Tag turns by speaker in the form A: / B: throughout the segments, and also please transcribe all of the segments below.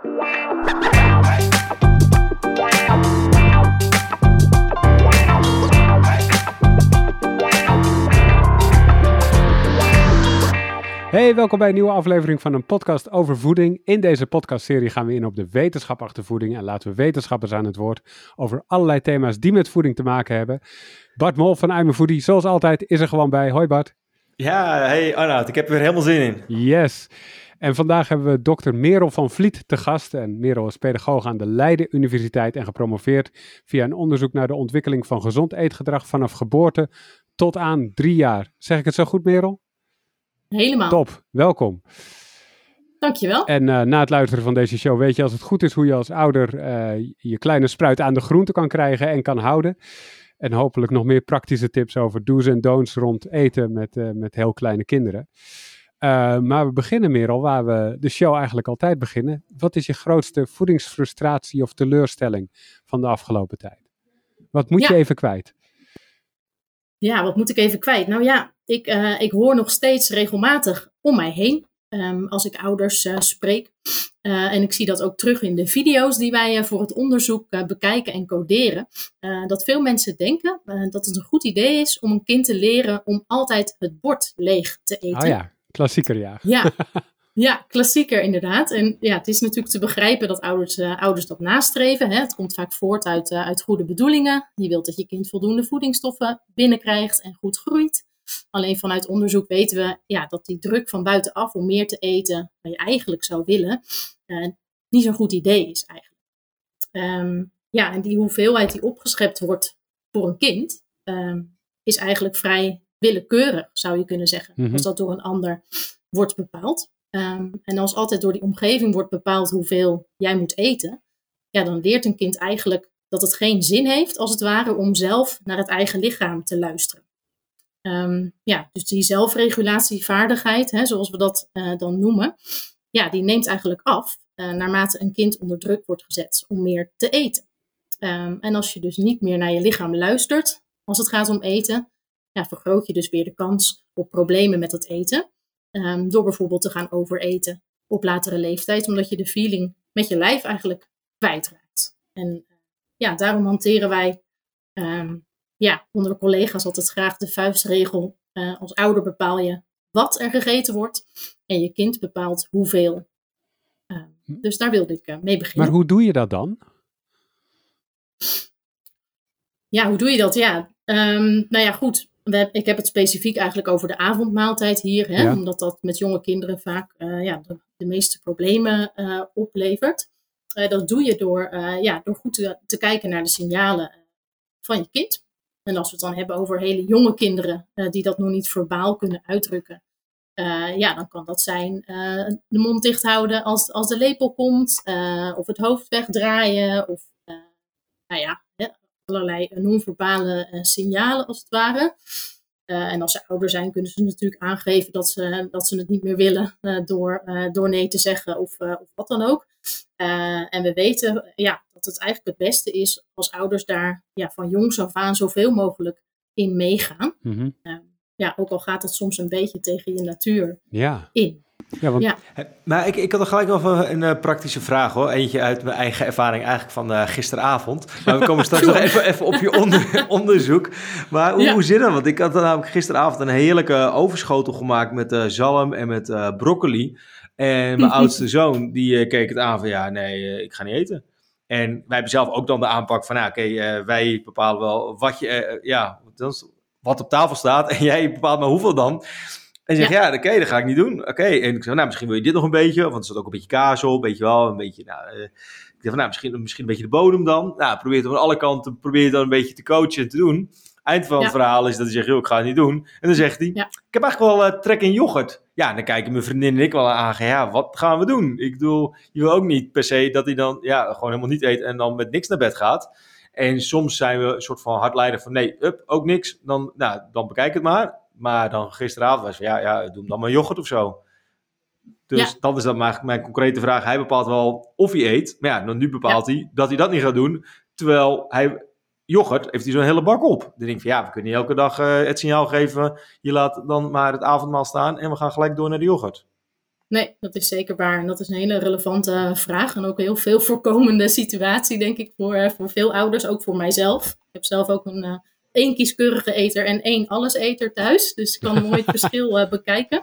A: Hey, welkom bij een nieuwe aflevering van een podcast over voeding. In deze podcastserie gaan we in op de wetenschap achter voeding en laten we wetenschappers aan het woord over allerlei thema's die met voeding te maken hebben. Bart Mol van I'm Foodie, zoals altijd, is er gewoon bij. Hoi Bart.
B: Ja, hey Arnoud, ik heb er weer helemaal zin in.
A: Yes. En vandaag hebben we dokter Merel van Vliet te gast. En Merel is pedagoog aan de Leiden Universiteit en gepromoveerd via een onderzoek naar de ontwikkeling van gezond eetgedrag vanaf geboorte tot aan drie jaar. Zeg ik het zo goed, Merel?
C: Helemaal.
A: Top, welkom.
C: Dankjewel.
A: En uh, na het luisteren van deze show weet je als het goed is hoe je als ouder uh, je kleine spruit aan de groente kan krijgen en kan houden. En hopelijk nog meer praktische tips over do's en don'ts rond eten met, uh, met heel kleine kinderen. maar we beginnen meer al waar we de show eigenlijk altijd beginnen. Wat is je grootste voedingsfrustratie of teleurstelling van de afgelopen tijd? Wat moet
C: Ja.
A: je even kwijt?
C: Ja, wat moet ik even kwijt? Nou ja, ik, eh, ik hoor nog steeds regelmatig om mij heen ehm, als ik ouders eh, spreek. Eh, en ik zie dat ook terug in de video's die wij eh, voor het onderzoek bekijken en coderen. dat veel mensen denken dat het een goed idee is om een kind te leren om altijd het bord leeg te eten.
A: Oh ja, klassieker ja.
C: Ja, ja, klassieker inderdaad. En ja, het is natuurlijk te begrijpen dat ouders, ouders dat nastreven. Hè. Het komt vaak voort uit, uit goede bedoelingen. Je wilt dat je kind voldoende voedingsstoffen binnenkrijgt en goed groeit. Alleen vanuit onderzoek weten we ja, dat die druk van buitenaf om meer te eten, wat je eigenlijk zou willen, eh, niet zo'n goed idee is eigenlijk. Ehm, ja, en die hoeveelheid die opgeschept wordt voor een kind, ehm, is eigenlijk vrij willekeurig, zou je kunnen zeggen.
A: Mhm.
C: Als dat door een ander wordt bepaald. Ehm, en als altijd door die omgeving wordt bepaald hoeveel jij moet eten, ja, dan leert een kind eigenlijk dat het geen zin heeft, als het ware, om zelf naar het eigen lichaam te luisteren. Ehm, ja, dus die zelfregulatievaardigheid, hè, zoals we dat eh, dan noemen, ja, die neemt eigenlijk af eh, naarmate een kind onder druk wordt gezet om meer te eten. Ehm, en als je dus niet meer naar je lichaam luistert als het gaat om eten, ja, vergroot je dus weer de kans op problemen met het eten. Ehm, door bijvoorbeeld te gaan overeten op latere leeftijd, omdat je de feeling met je lijf eigenlijk kwijtraakt. En ja, daarom hanteren wij ja, onder de collega's altijd graag de vuistregel. eh, als ouder bepaal je wat er gegeten wordt en je kind bepaalt hoeveel. Ehm, dus daar wilde ik eh, mee beginnen.
A: Maar hoe doe je dat dan?
C: Ja, hoe doe je dat? Ja, Ehm, nou ja, goed. We, ik heb het specifiek eigenlijk over de avondmaaltijd hier, hè,
A: Ja.
C: omdat dat met jonge kinderen vaak eh, ja, de, de meeste problemen oplevert. Dat doe je door, ja, door goed te, te kijken naar de signalen van je kind. En als we het dan hebben over hele jonge kinderen eh, die dat nog niet verbaal kunnen uitdrukken, eh, ja, dan kan dat zijn eh, de mond dicht houden als, als de lepel komt, of het hoofd wegdraaien, of nou ja, allerlei non-verbale signalen als het ware. Eh, en als ze ouder zijn, kunnen ze natuurlijk aangeven dat ze, dat ze het niet meer willen eh, door, eh, door nee te zeggen of, of wat dan ook. En we weten ja, dat het eigenlijk het beste is als ouders daar ja, van jongs af aan zoveel mogelijk in meegaan.
A: Mhm.
C: Ja, ook al gaat het soms een beetje tegen je natuur
A: Ja.
C: in.
A: Ja, want
C: Ja.
B: Maar ik, ik had er gelijk nog een, een eh, praktische vraag hoor. Eentje uit mijn eigen ervaring eigenlijk van eh, gisteravond. Maar we komen straks nog even, even op je onder- onderzoek. Maar hoe,
C: Ja.
B: hoe zit dat? Want ik had dan namelijk gisteravond een heerlijke overschotel gemaakt met eh, zalm en met eh, broccoli. En mijn oudste zoon die eh, keek het aan van ja, nee, eh, ik ga niet eten. En wij hebben zelf ook dan de aanpak van, nou, oké, eh, wij bepalen wel wat je, eh, ja, wat op tafel staat en jij bepaalt maar hoeveel dan. En je zegt, ja, oké, dat ga ik niet doen. Oké, en ik zei, nou, misschien wil je dit nog een beetje, want er zat ook een beetje kaas op, weet je wel, een beetje, nou, eh, ik dacht van, nou, misschien, misschien een beetje de bodem dan. Nou, probeer het van alle kanten, probeer het dan een beetje te coachen en te doen. Eind van het verhaal is dat hij zegt, joh, ik ga het niet doen. En dan zegt hij,
C: Ja.
B: ik heb eigenlijk wel eh, trek in yoghurt. Ja, dan kijken mijn vriendin en ik wel aan, ja, wat gaan we doen? Ik bedoel, je wil ook niet per se dat hij dan, ja, gewoon helemaal niet eet en dan met niks naar bed gaat. En soms zijn we een soort van hardleider van, nee, up, ook niks. Dan, nou, dan bekijk het maar. Maar dan gisteravond was van, ja, ja, doe hem dan maar yoghurt of zo. Dus
C: Ja.
B: dat is dan mijn, mijn concrete vraag. Hij bepaalt wel of hij eet. Maar ja, dan nu bepaalt hij dat hij dat niet gaat doen. Terwijl hij yoghurt heeft hij zo'n hele bak op. Dan denk ik van ja, we kunnen niet elke dag eh, het signaal geven. Je laat dan maar het avondmaal staan en we gaan gelijk door naar de yoghurt.
C: Nee, dat is zeker waar. En dat is een hele relevante vraag. En ook een heel veel voorkomende situatie, denk ik, voor, voor veel ouders. Ook voor mijzelf. Ik heb zelf ook een uh, één kieskeurige eter en één alleseter thuis. Dus ik kan mooi het verschil uh, bekijken.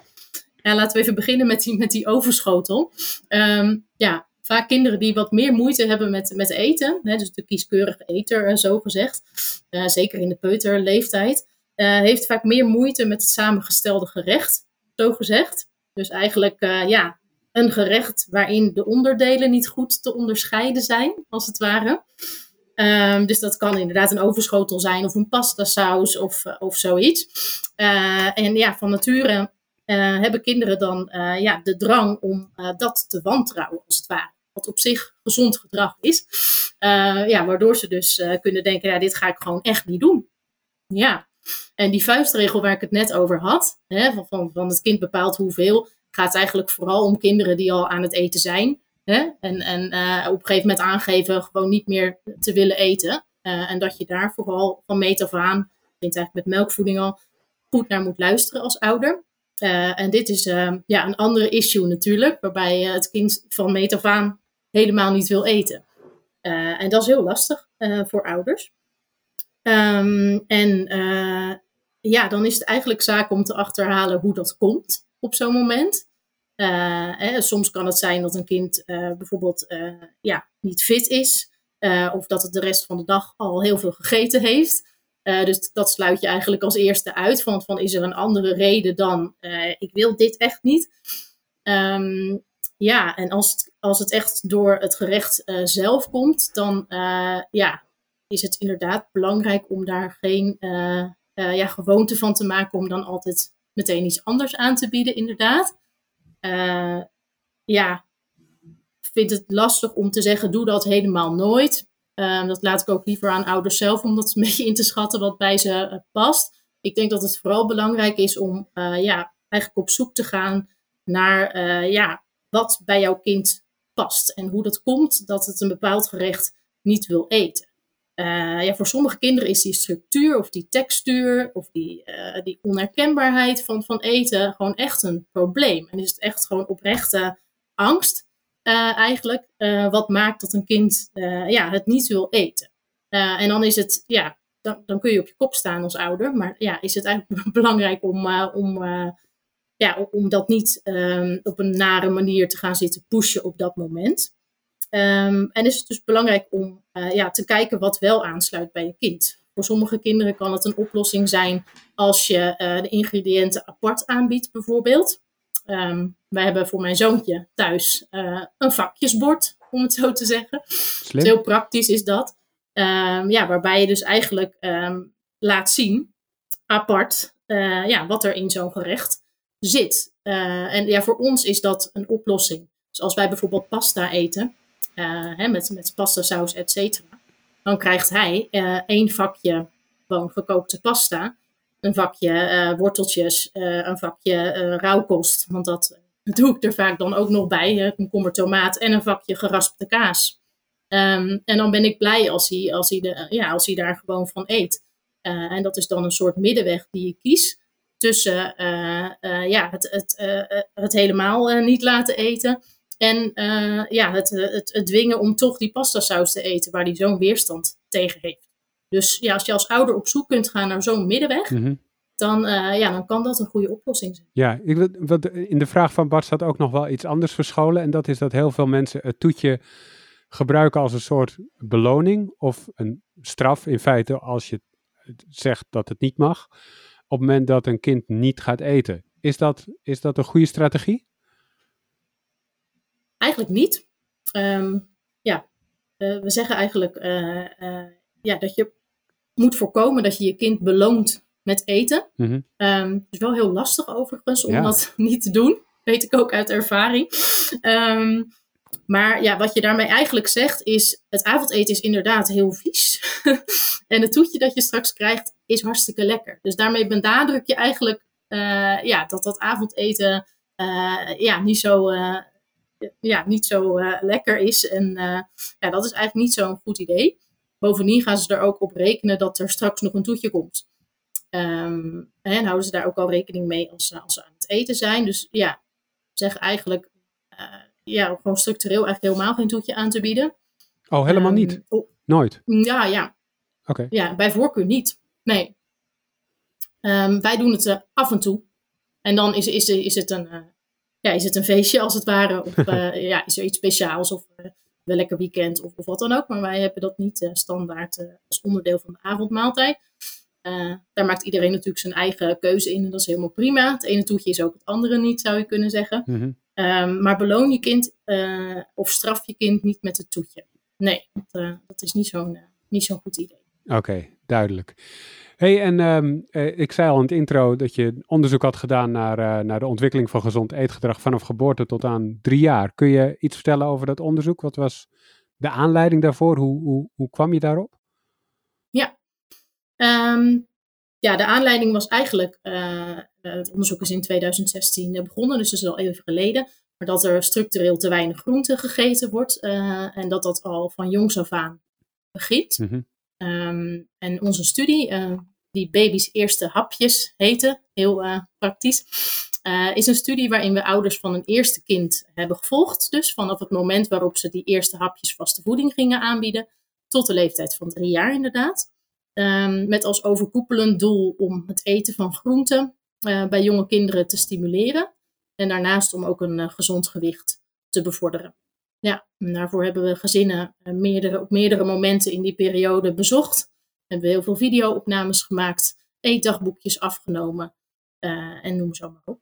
C: Ja, laten we even beginnen met die, met die overschotel. Um, ja, vaak kinderen die wat meer moeite hebben met, met eten. Hè, dus de kieskeurige eter, uh, zo gezegd. zeker in de peuterleeftijd. heeft vaak meer moeite met het samengestelde gerecht, zo gezegd. Dus eigenlijk ja, een gerecht waarin de onderdelen niet goed te onderscheiden zijn, als het ware. Um, dus dat kan inderdaad een overschotel zijn of een pastasaus of, uh, of zoiets. Uh, en ja, van nature hebben kinderen dan ja, de drang om dat te wantrouwen, als het ware. Wat op zich gezond gedrag is. ja, waardoor ze dus kunnen denken, ja, dit ga ik gewoon echt niet doen. Ja, en die vuistregel waar ik het net over had, hè, van, van, van het kind bepaalt hoeveel, gaat eigenlijk vooral om kinderen die al aan het eten zijn. En en uh, op een gegeven moment aangeven gewoon niet meer te willen eten. Uh, en dat je daar vooral van meet af aan, ik vind eigenlijk met melkvoeding al, goed naar moet luisteren als ouder. Uh, en dit is ja, een andere issue natuurlijk, waarbij het kind van meet aan helemaal niet wil eten. en dat is heel lastig voor ouders. Um, en ja, dan is het eigenlijk zaak om te achterhalen hoe dat komt op zo'n moment. Uh, hè, soms kan het zijn dat een kind uh, bijvoorbeeld uh, ja, niet fit is. of dat het de rest van de dag al heel veel gegeten heeft. dus dat sluit je eigenlijk als eerste uit. Van, van is er een andere reden dan ik wil dit echt niet. Um, ja, en als het, als het echt door het gerecht zelf komt, dan ja, is het inderdaad belangrijk om daar geen uh, ja, gewoonte van te maken om dan altijd meteen iets anders aan te bieden, inderdaad. Uh, ja, vind het lastig om te zeggen, doe dat helemaal nooit. Uh, dat laat ik ook liever aan ouders zelf, om dat een beetje in te schatten wat bij ze past. Ik denk dat het vooral belangrijk is om ja, eigenlijk op zoek te gaan naar ja, wat bij jouw kind past. En hoe dat komt dat het een bepaald gerecht niet wil eten. Uh, ja, voor sommige kinderen is die structuur of die textuur of die, uh, die onherkenbaarheid van, van eten gewoon echt een probleem. En is het echt gewoon oprechte angst uh, eigenlijk, wat maakt dat een kind ja, het niet wil eten. en dan is het, ja, dan, dan kun je op je kop staan als ouder, maar ja, is het eigenlijk belangrijk om, om, ja, om dat niet um, op een nare manier te gaan zitten pushen op dat moment. Um, en is het dus belangrijk om uh, ja, te kijken wat wel aansluit bij je kind. Voor sommige kinderen kan het een oplossing zijn als je uh, de ingrediënten apart aanbiedt, bijvoorbeeld. Um, wij hebben voor mijn zoontje thuis uh, een vakjesbord, om het zo te zeggen. Slim. Heel praktisch is dat. Um, ja, waarbij je dus eigenlijk laat zien, apart, ja, wat er in zo'n gerecht zit. en ja, voor ons is dat een oplossing. Dus als wij bijvoorbeeld pasta eten, hè, met, met pasta saus, et cetera. Dan krijgt hij uh, één vakje gewoon gekookte pasta. Een vakje uh, worteltjes, een vakje rauwkost. Want dat doe ik er vaak dan ook nog bij. Een komkommer, tomaat en een vakje geraspte kaas. Um, en dan ben ik blij als hij, als hij, de, ja, als hij daar gewoon van eet. en dat is dan een soort middenweg die je kiest tussen ja, het, het, het helemaal niet laten eten en uh, ja, het, het, het, dwingen om toch die pastasaus te eten, waar die zo'n weerstand tegen heeft. Dus ja, als je als ouder op zoek kunt gaan naar zo'n middenweg, mm dan, uh, ja, dan kan dat een goede oplossing zijn.
A: Ja, ik, wat, in de vraag van Bart staat ook nog wel iets anders verscholen. En dat is dat heel veel mensen het toetje gebruiken als een soort beloning of een straf in feite als je zegt dat het niet mag. Op het moment dat een kind niet gaat eten. Is dat, is dat een goede strategie?
C: Eigenlijk niet. Um, ja, uh, we zeggen eigenlijk uh, uh, ja, dat je moet voorkomen dat je je kind beloont met eten. Mm -hmm. um, het is wel heel lastig overigens om ja. dat niet te doen. Weet ik ook uit ervaring. Um, maar ja, wat je daarmee eigenlijk zegt is, het avondeten is inderdaad heel vies. en het toetje dat je straks krijgt is hartstikke lekker. Dus daarmee benadruk je eigenlijk ja, dat dat avondeten ja, niet zo ja, niet zo uh, lekker is. En uh, ja, dat is eigenlijk niet zo'n goed idee. Bovendien gaan ze er ook op rekenen dat er straks nog een toetje komt. Um, en houden ze daar ook al rekening mee als, als ze aan het eten zijn. Dus ja, zeggen eigenlijk ja, gewoon structureel eigenlijk helemaal geen toetje aan te bieden.
A: Oh, helemaal
C: Ehm,
A: niet?
C: oh,
A: Nooit?
C: ja, ja.
A: Oké.
C: Ja, bij voorkeur niet. Nee. Ehm, wij doen het eh, af en toe. En dan is, is, is, het een, eh, ja, is het een feestje als het ware. Of eh, ja, is er iets speciaals of uh, wel lekker weekend of, of wat dan ook. Maar wij hebben dat niet eh, standaard eh, als onderdeel van de avondmaaltijd. Eh, daar maakt iedereen natuurlijk zijn eigen keuze in en dat is helemaal prima. Het ene toetje is ook het andere niet, zou je kunnen zeggen.
A: Mhm.
C: Ehm, maar beloon je kind eh, of straf je kind niet met het toetje. Nee, dat, eh, dat is niet zo'n eh, niet zo'n goed idee.
A: Oké, duidelijk. Hey, en ehm, eh, ik zei al in het intro dat je onderzoek had gedaan naar, eh, naar de ontwikkeling van gezond eetgedrag vanaf geboorte tot aan drie jaar. Kun je iets vertellen over dat onderzoek? Wat was de aanleiding daarvoor? Hoe, hoe, hoe kwam je daarop?
C: Ehm, ja, de aanleiding was eigenlijk, eh, het onderzoek is in 2016 begonnen, dus dat is al even geleden, maar dat er structureel te weinig groente gegeten wordt en dat dat al van jongs af aan begint.
A: Mhm.
C: Ehm, en onze studie, eh, die baby's eerste hapjes heette, heel eh, praktisch, eh, is een studie waarin we ouders van een eerste kind hebben gevolgd. Dus vanaf het moment waarop ze die eerste hapjes vaste voeding gingen aanbieden, tot de leeftijd van drie jaar inderdaad. Ehm, met als overkoepelend doel om het eten van groenten bij jonge kinderen te stimuleren. En daarnaast om ook een gezond gewicht te bevorderen. Ja, en daarvoor hebben we gezinnen eh, meerdere, op meerdere momenten in die periode bezocht. Hebben we heel veel video-opnames gemaakt, eetdagboekjes afgenomen eh, en noem zo maar op.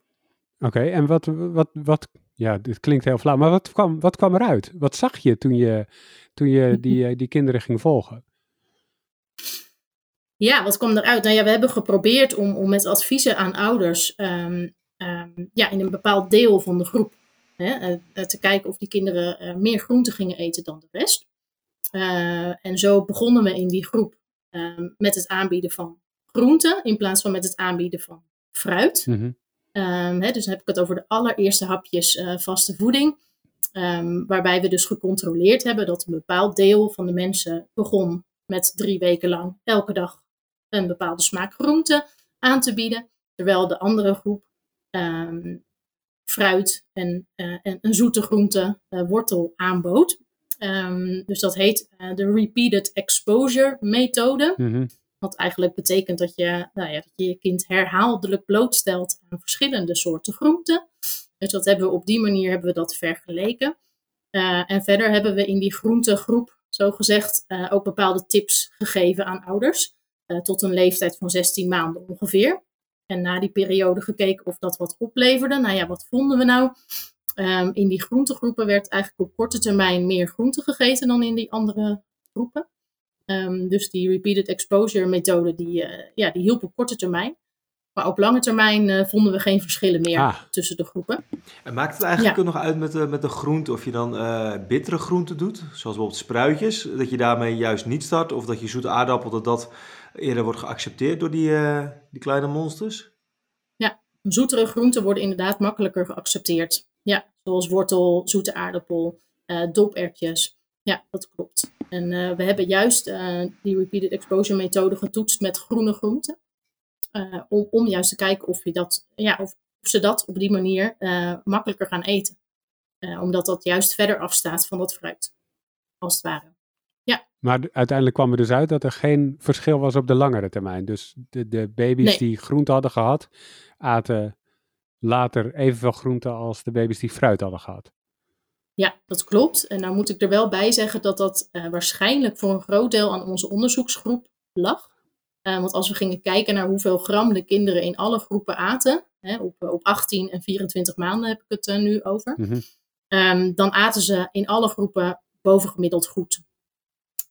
A: Oké, en wat, wat, wat, ja, dit klinkt heel flauw, maar wat kwam, wat kwam eruit? Wat zag je toen je, toen je die, eh, die kinderen ging volgen?
C: Ja, wat kwam eruit? Nou ja, we hebben geprobeerd om, om met adviezen aan ouders ehm, ehm, ja, in een bepaald deel van de groep hè, eh, te kijken of die kinderen eh, meer groente gingen eten dan de rest. Eh, en zo begonnen we in die groep ehm, met het aanbieden van groente in plaats van met het aanbieden van fruit.
A: Mhm.
C: Ehm, hè, dus dan heb ik het over de allereerste hapjes vaste voeding. Ehm, waarbij we dus gecontroleerd hebben dat een bepaald deel van de mensen begon met drie weken lang elke dag een bepaalde smaak groente aan te bieden. Terwijl de andere groep fruit en, eh, en een zoete groente eh, wortel aanbood. Ehm, dus dat heet eh, de Repeated Exposure methode.
A: Mhm.
C: Wat eigenlijk betekent dat je, nou ja, dat je je kind herhaaldelijk blootstelt aan verschillende soorten groenten. Dus dat hebben we op die manier hebben we dat vergeleken. En verder hebben we in die groentegroep, zo gezegd, ook bepaalde tips gegeven aan ouders. tot een leeftijd van 16 maanden ongeveer. En na die periode gekeken of dat wat opleverde. Nou ja, wat vonden we nou? Ehm, in die groentegroepen werd eigenlijk op korte termijn meer groente gegeten dan in die andere groepen. Ehm, dus die repeated exposure methode, die, eh, ja, die hielp op korte termijn. Maar op lange termijn eh, vonden we geen verschillen meer
A: Ah.
C: tussen de groepen.
B: En maakt het eigenlijk ook nog uit met de, met de groente of je dan eh, bittere groenten doet, zoals bijvoorbeeld spruitjes, dat je daarmee juist niet start, of dat je zoete aardappel, dat dat eerder wordt geaccepteerd door die, eh, die kleine monsters?
C: Zoetere groenten worden inderdaad makkelijker geaccepteerd. Ja, zoals wortel, zoete aardappel, eh dopertjes. Ja, dat klopt. En eh, we hebben juist die repeated exposure methode getoetst met groene groenten. Om, om juist te kijken of, je dat, ja, of, of ze dat op die manier makkelijker gaan eten. Omdat dat juist verder afstaat van dat fruit, als het ware.
A: Maar uiteindelijk kwam er dus uit dat er geen verschil was op de langere termijn. Dus de, de baby's
C: Nee.
A: die groente hadden gehad, aten later evenveel groente als de baby's die fruit hadden gehad.
C: Ja, dat klopt. En nou moet ik er wel bij zeggen dat dat eh, waarschijnlijk voor een groot deel aan onze onderzoeksgroep lag. Eh, want als we gingen kijken naar hoeveel gram de kinderen in alle groepen aten, hè, op, op 18 en 24 maanden heb ik het eh, nu over,
A: Mhm.
C: ehm, dan aten ze in alle groepen bovengemiddeld goed.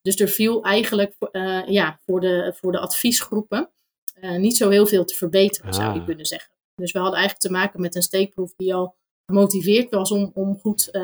C: Dus er viel eigenlijk voor, eh, ja, voor, de, voor de adviesgroepen eh, niet zo heel veel te verbeteren, zou je
A: Ah.
C: kunnen zeggen. Dus we hadden eigenlijk te maken met een steekproef die al gemotiveerd was om, om goed eh,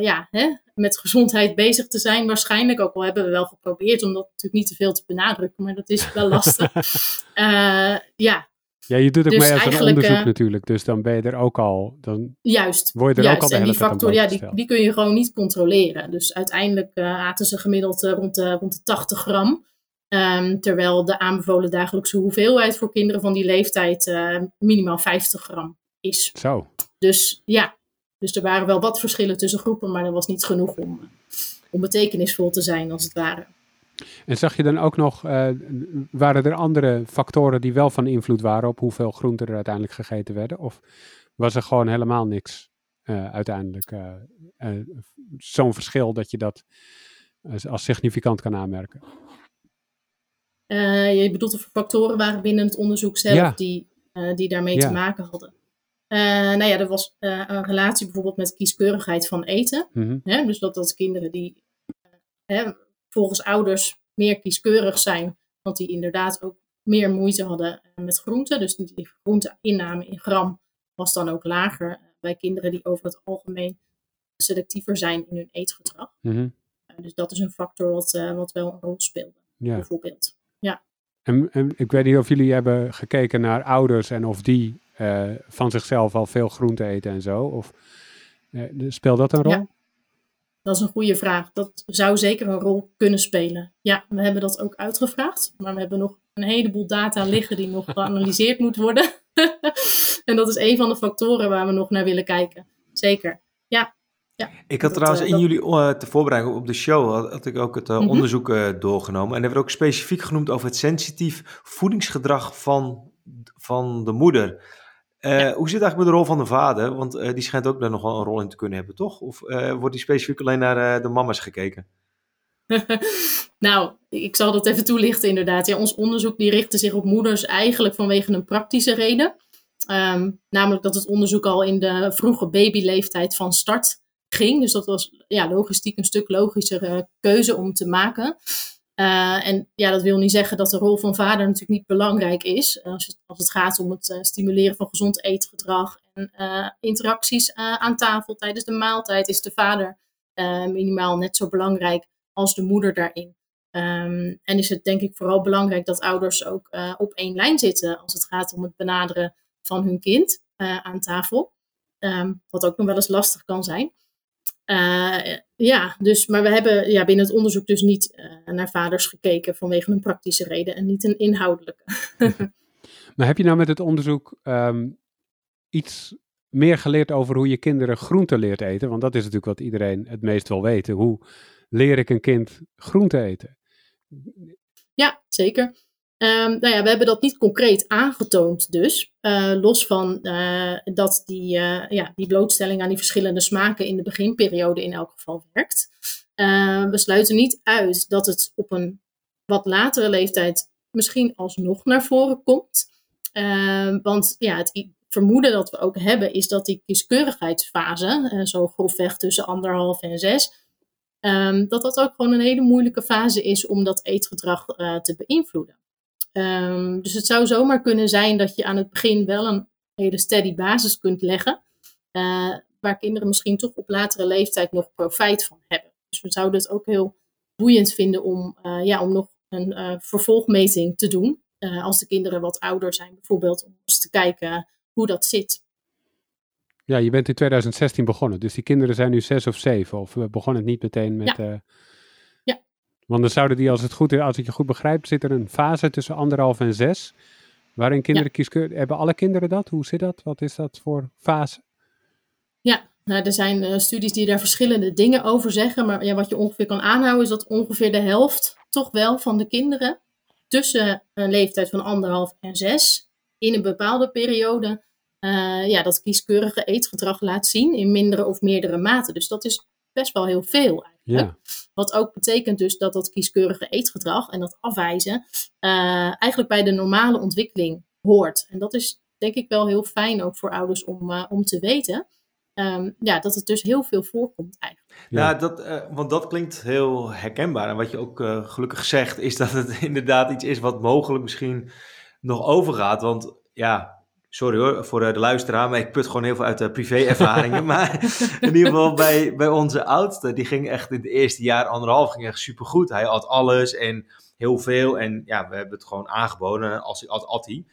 C: ja, hè, met gezondheid bezig te zijn. Waarschijnlijk, ook al hebben we wel geprobeerd om dat natuurlijk niet te veel te benadrukken, maar dat is wel lastig. Ja,
A: Ja, je doet ook
C: Dus
A: mee zo'n
C: eigenlijk,
A: onderzoek
C: eh,
A: natuurlijk. Dus dan ben je er ook al, dan
C: Juist.
A: word je er ook
C: juist.
A: al de
C: en die factor, ja, die, die kun je gewoon niet controleren. Dus uiteindelijk eh, aten ze gemiddeld eh, rond, de, rond de 80 gram. Ehm, terwijl de aanbevolen dagelijkse hoeveelheid voor kinderen van die leeftijd minimaal 50 gram is.
A: Zo.
C: Dus ja, Dus er waren wel wat verschillen tussen groepen, maar er was niet genoeg om, om betekenisvol te zijn, als het ware.
A: En zag je dan ook nog, uh, waren er andere factoren die wel van invloed waren op hoeveel groenten er uiteindelijk gegeten werden? Of was er gewoon helemaal niks uh, uiteindelijk? Uh, Zo'n verschil dat je dat als significant kan aanmerken?
C: je bedoelt of er factoren waren binnen het onderzoek zelf die, die daarmee te maken hadden? nou ja, er was een relatie bijvoorbeeld met kieskeurigheid van eten. Mm -hmm. dus dat, dat kinderen die volgens ouders meer kieskeurig zijn, want die inderdaad ook meer moeite hadden eh, met groenten. Dus die groenteinname in gram was dan ook lager eh, bij kinderen die over het algemeen selectiever zijn in hun eetgedrag. Mhm. Eh, dus dat is een factor wat, wat wel een rol speelde, ja. bijvoorbeeld. Ja.
A: En, en, ik weet niet of jullie hebben gekeken naar ouders en of die van zichzelf al veel groente eten en zo. Of speelt dat een rol?
C: Ja. Dat is een goede vraag. Dat zou zeker een rol kunnen spelen. Ja, we hebben dat ook uitgevraagd, maar we hebben nog een heleboel data liggen die nog geanalyseerd moet worden. en dat is een van de factoren waar we nog naar willen kijken. Zeker. Ja. ja.
B: Ik had trouwens eh, in jullie uh, te voorbereiden op de show, had, ik ook het uh, onderzoek doorgenomen. En er werd ook specifiek genoemd over het sensitief voedingsgedrag van, van de moeder. Uh, Hoe zit het eigenlijk met de rol van de vader? Want uh, die schijnt ook daar nog wel een rol in te kunnen hebben, toch? Of uh, wordt die specifiek alleen naar de mama's gekeken?
C: nou, ik zal dat even toelichten inderdaad. Ja, ons onderzoek die richtte zich op moeders eigenlijk vanwege een praktische reden. Um, namelijk dat het onderzoek al in de vroege babyleeftijd van start ging. Dus dat was ja, logistiek een stuk logischere keuze om te maken. Uh, en ja, dat wil niet zeggen dat de rol van vader natuurlijk niet belangrijk is. Als het, als het gaat om het uh, stimuleren van gezond eetgedrag en interacties aan tafel tijdens de maaltijd, is de vader minimaal net zo belangrijk als de moeder daarin. Um, en is het denk ik vooral belangrijk dat ouders ook op één lijn zitten als het gaat om het benaderen van hun kind aan tafel. Um, wat ook nog wel eens lastig kan zijn. Uh, ja, dus, maar we hebben ja, binnen het onderzoek dus niet uh, naar vaders gekeken vanwege een praktische reden en niet een inhoudelijke.
A: maar heb je nou met het onderzoek um, iets meer geleerd over hoe je kinderen groente leert eten? Want dat is natuurlijk wat iedereen het meest wil weten. Hoe leer ik een kind groente eten?
C: Ja, zeker. Um, nou ja, we hebben dat niet concreet aangetoond dus. Uh, los van uh, dat die, uh, ja, die blootstelling aan die verschillende smaken in de beginperiode in elk geval werkt. we sluiten niet uit dat het op een wat latere leeftijd misschien alsnog naar voren komt. want ja, het vermoeden dat we ook hebben is dat die kieskeurigheidsfase, zo grofweg tussen anderhalf en zes, dat dat ook gewoon een hele moeilijke fase is om dat eetgedrag te beïnvloeden. Um, dus het zou zomaar kunnen zijn dat je aan het begin wel een hele steady basis kunt leggen, uh, waar kinderen misschien toch op latere leeftijd nog profijt van hebben. Dus we zouden het ook heel boeiend vinden om, uh, ja, om nog een uh, vervolgmeting te doen, als de kinderen wat ouder zijn bijvoorbeeld, om eens te kijken hoe dat zit.
A: Ja, je bent in 2016 begonnen, dus die kinderen zijn nu zes of zeven, of we begonnen het niet meteen met...
C: Ja.
A: Want dan zouden die, als, het goed, als ik je goed begrijp, zit er een fase tussen anderhalf en zes. Waarin kinderen kieskeurig. Hebben alle kinderen dat? Hoe zit dat? Wat is dat voor fase?
C: Ja, nou, er zijn uh, studies die daar verschillende dingen over zeggen. Maar ja, wat je ongeveer kan aanhouden is dat ongeveer de helft toch wel van de kinderen tussen een leeftijd van anderhalf en zes in een bepaalde periode uh, ja, dat kieskeurige eetgedrag laat zien in mindere of meerdere mate. Dus dat is best wel heel veel eigenlijk. Wat ook betekent dus dat dat kieskeurige eetgedrag en dat afwijzen uh, eigenlijk bij de normale ontwikkeling hoort. En dat is denk ik wel heel fijn ook voor ouders om, uh, om te weten. Um, ja, dat het dus heel veel voorkomt eigenlijk.
B: Ja, dat, uh, want dat klinkt heel herkenbaar. En wat je ook gelukkig zegt, is dat het inderdaad iets is wat mogelijk misschien nog overgaat. Want ja, sorry hoor voor eh, de luisteraar, maar ik put gewoon heel veel uit de privé-ervaringen. maar in ieder geval bij, bij onze oudste, die ging echt in het eerste jaar, anderhalf, ging echt supergoed. Hij had alles en heel veel. En ja, we hebben het gewoon aangeboden als at, at hij.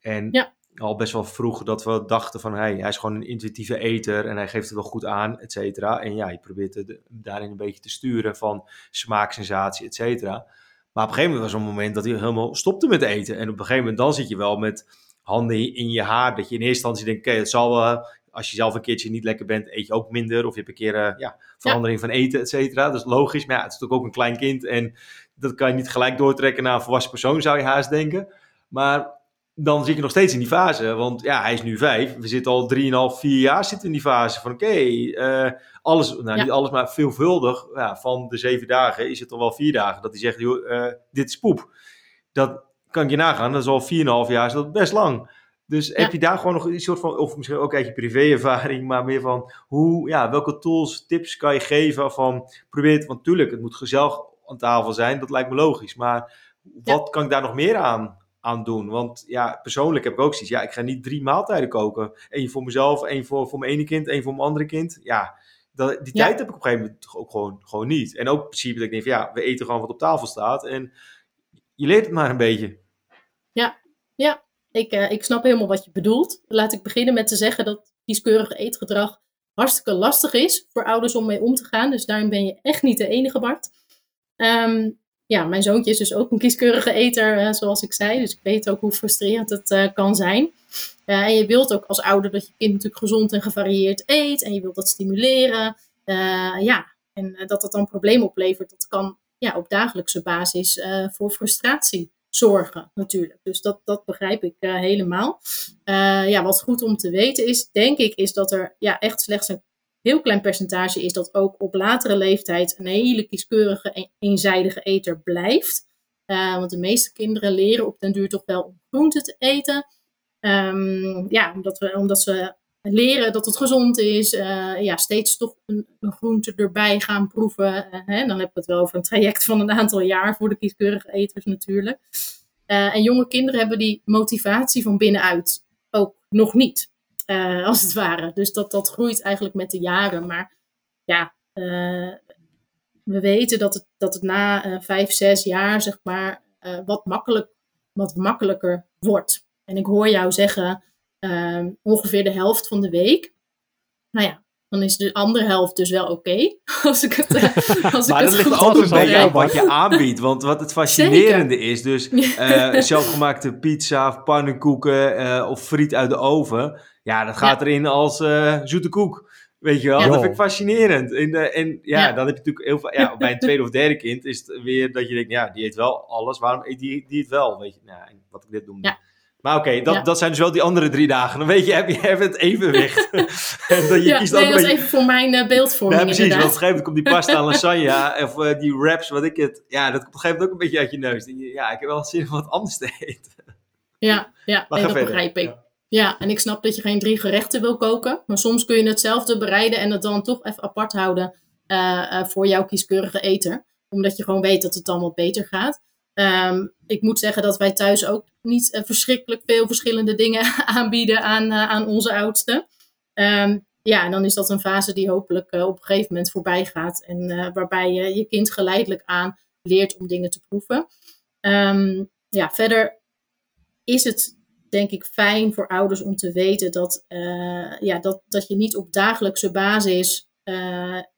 B: En ja. al best wel vroeg dat we dachten van, hey, hij is gewoon een intuïtieve eter en hij geeft het wel goed aan, et cetera. En ja, je probeert het daarin een beetje te sturen van smaaksensatie, et cetera. Maar op een gegeven moment was er een moment dat hij helemaal stopte met eten. En op een gegeven moment dan zit je wel met handen in je haar. Dat je in eerste instantie denkt, oké, het zal wel als je zelf een keertje niet lekker bent, eet je ook minder. Of je hebt een keer uh, ja, verandering van eten, et cetera. Dat is logisch. Maar ja, het is natuurlijk ook een klein kind. En dat kan je niet gelijk doortrekken naar een volwassen persoon, zou je haast denken. Maar dan zit je nog steeds in die fase. Want ja, hij is nu vijf. We zitten al drieënhalf, vier jaar zitten in die fase. Van oké, eh, alles, nou niet alles, maar veelvuldig. Ja, van de zeven dagen is het al wel vier dagen. Dat hij zegt, joh, uh, dit is poep. Dat kan ik je nagaan. Dat is al 4,5 jaar, is dat best lang. Dus heb je daar gewoon nog een soort van, of misschien ook uit je privé-ervaring, maar meer van hoe, ja, welke tools, tips kan je geven van probeer het, want natuurlijk, het moet gezellig aan tafel zijn, dat lijkt me logisch. Maar wat kan ik daar nog meer aan, aan doen? Want ja, persoonlijk heb ik ook zoiets, ja, ik ga niet drie maaltijden koken. Eén voor mezelf, één voor, voor mijn ene kind, één voor mijn andere kind. Ja, dat, die tijd heb ik op een gegeven moment ook gewoon, gewoon niet. En ook in principe dat ik denk van, ja, we eten gewoon wat op tafel staat en je leert het maar een beetje.
C: Ja, ja. Ik, uh, ik snap helemaal wat je bedoelt. Laat ik beginnen met te zeggen dat kieskeurig eetgedrag hartstikke lastig is voor ouders om mee om te gaan. Dus daarin ben je echt niet de enige, Bart. Um, ja, mijn zoontje is dus ook een kieskeurige eter, uh, zoals ik zei. Dus ik weet ook hoe frustrerend het uh, kan zijn. en je wilt ook als ouder dat je kind natuurlijk gezond en gevarieerd eet. En je wilt dat stimuleren. ja, en dat dat dan problemen oplevert, dat kan ja, op dagelijkse basis voor frustratie zorgen natuurlijk. Dus dat, dat begrijp ik uh, helemaal. Uh, ja, wat goed om te weten is, denk ik, is dat er ja, echt slechts een heel klein percentage is dat ook op latere leeftijd een hele kieskeurige, eenzijdige eter blijft. Uh, want de meeste kinderen leren op den duur toch wel om groenten te eten. Um, ja, omdat, we, omdat ze leren dat het gezond is. ja, steeds toch een, een, groente erbij gaan proeven. hè, dan heb ik het wel over een traject van een aantal jaar voor de kieskeurige eters natuurlijk. en jonge kinderen hebben die motivatie van binnenuit ook nog niet. Als het ware. Dus dat, dat groeit eigenlijk met de jaren. Maar ja, we weten dat het, dat het na vijf, zes jaar, zeg maar, wat, makkelijk, wat makkelijker wordt. En ik hoor jou zeggen, ehm, ongeveer de helft van de week. Nou ja, dan is de andere helft dus wel oké. Okay, als ik het, als
B: maar
C: ik
B: dat ligt altijd bij jou wat je aanbiedt. Want wat het fascinerende Zeker. is, dus uh, zelfgemaakte pizza of pannenkoeken uh, of friet uit de oven. Ja, dat gaat ja. erin als uh, zoete koek. Weet je wel, ja. dat vind ik fascinerend. En, uh, en ja, ja, dan heb je natuurlijk heel veel. Ja, bij een tweede of derde kind is het weer dat je denkt, ja, die eet wel alles. Waarom eet die, die het wel? Weet je, nou, wat ik dit noemde. Ja. Maar oké, okay, dat, ja. dat zijn dus wel die andere drie dagen. Dan weet je, heb je even het evenwicht.
C: en dat je ja, kiest nee, dat is even voor mijn uh, beeldvorming
B: Ja, precies. Want op een gegeven moment komt die pasta lasagne of uh, die wraps, wat ik het... Ja, dat komt op een gegeven moment ook een beetje uit je neus. Je, ja, ik heb wel zin om wat anders te eten.
C: Ja, ja nee, dat verder. begrijp ik. Ja. ja, en ik snap dat je geen drie gerechten wil koken. Maar soms kun je hetzelfde bereiden en het dan toch even apart houden uh, voor jouw kieskeurige eter. Omdat je gewoon weet dat het dan wat beter gaat. Um, ik moet zeggen dat wij thuis ook niet uh, verschrikkelijk veel verschillende dingen aanbieden aan, uh, aan onze oudste. Um, ja, en dan is dat een fase die hopelijk uh, op een gegeven moment voorbij gaat. En waarbij je je kind geleidelijk aan leert om dingen te proeven. Um, ja, verder is het denk ik fijn voor ouders om te weten dat, ja, dat, dat je niet op dagelijkse basis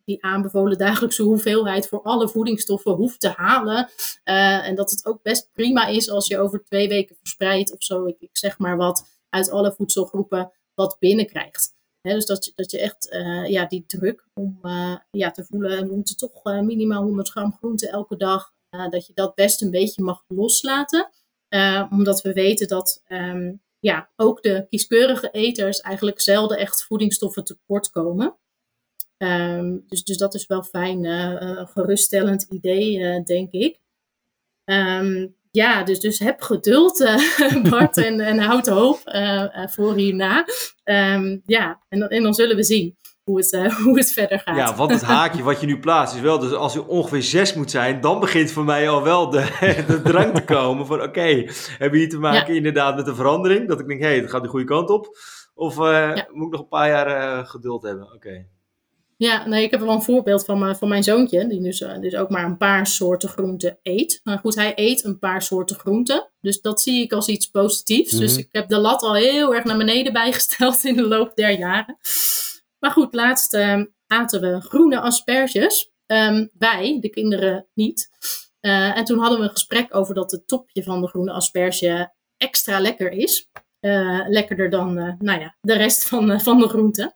C: die aanbevolen dagelijkse hoeveelheid voor alle voedingsstoffen hoeft te halen. Uh, en dat het ook best prima is als je over twee weken verspreidt of zo, ik, zeg maar wat, uit alle voedselgroepen wat binnenkrijgt. Dus dat, dat je echt uh, ja, die druk om ja, te voelen, we moeten toch minimaal 100 gram groente elke dag, dat je dat best een beetje mag loslaten. omdat we weten dat um, ja, ook de kieskeurige eters eigenlijk zelden echt voedingsstoffen tekort komen. Um, dus, dus dat is wel fijn, uh, geruststellend idee, uh, denk ik. Um, ja, dus, dus heb geduld, uh, Bart, en, en houd hoop voor hierna. Um, ja, en, en dan zullen we zien hoe het, hoe het verder gaat.
B: Ja, want het haakje wat je nu plaatst is wel, dus als je ongeveer zes moet zijn, dan begint voor mij al wel de, de drang te komen van oké, okay, hebben we hier te maken ja. inderdaad met een verandering? Dat ik denk, hé, hey, het gaat de goede kant op. Of ja. moet ik nog een paar jaar geduld hebben? Oké. Okay.
C: Ja, nee, ik heb wel een voorbeeld van, mijn, van mijn zoontje, die dus, dus ook maar een paar soorten groenten eet. Maar goed, hij eet een paar soorten groenten. Dus dat zie ik als iets positiefs. Mm -hmm. Dus ik heb de lat al heel erg naar beneden bijgesteld in de loop der jaren. Maar goed, laatst um, aten we groene asperges. Um, wij, de kinderen, niet. Uh, en toen hadden we een gesprek over dat het topje van de groene asperge extra lekker is. lekkerder dan nou ja, de rest van, van de groenten.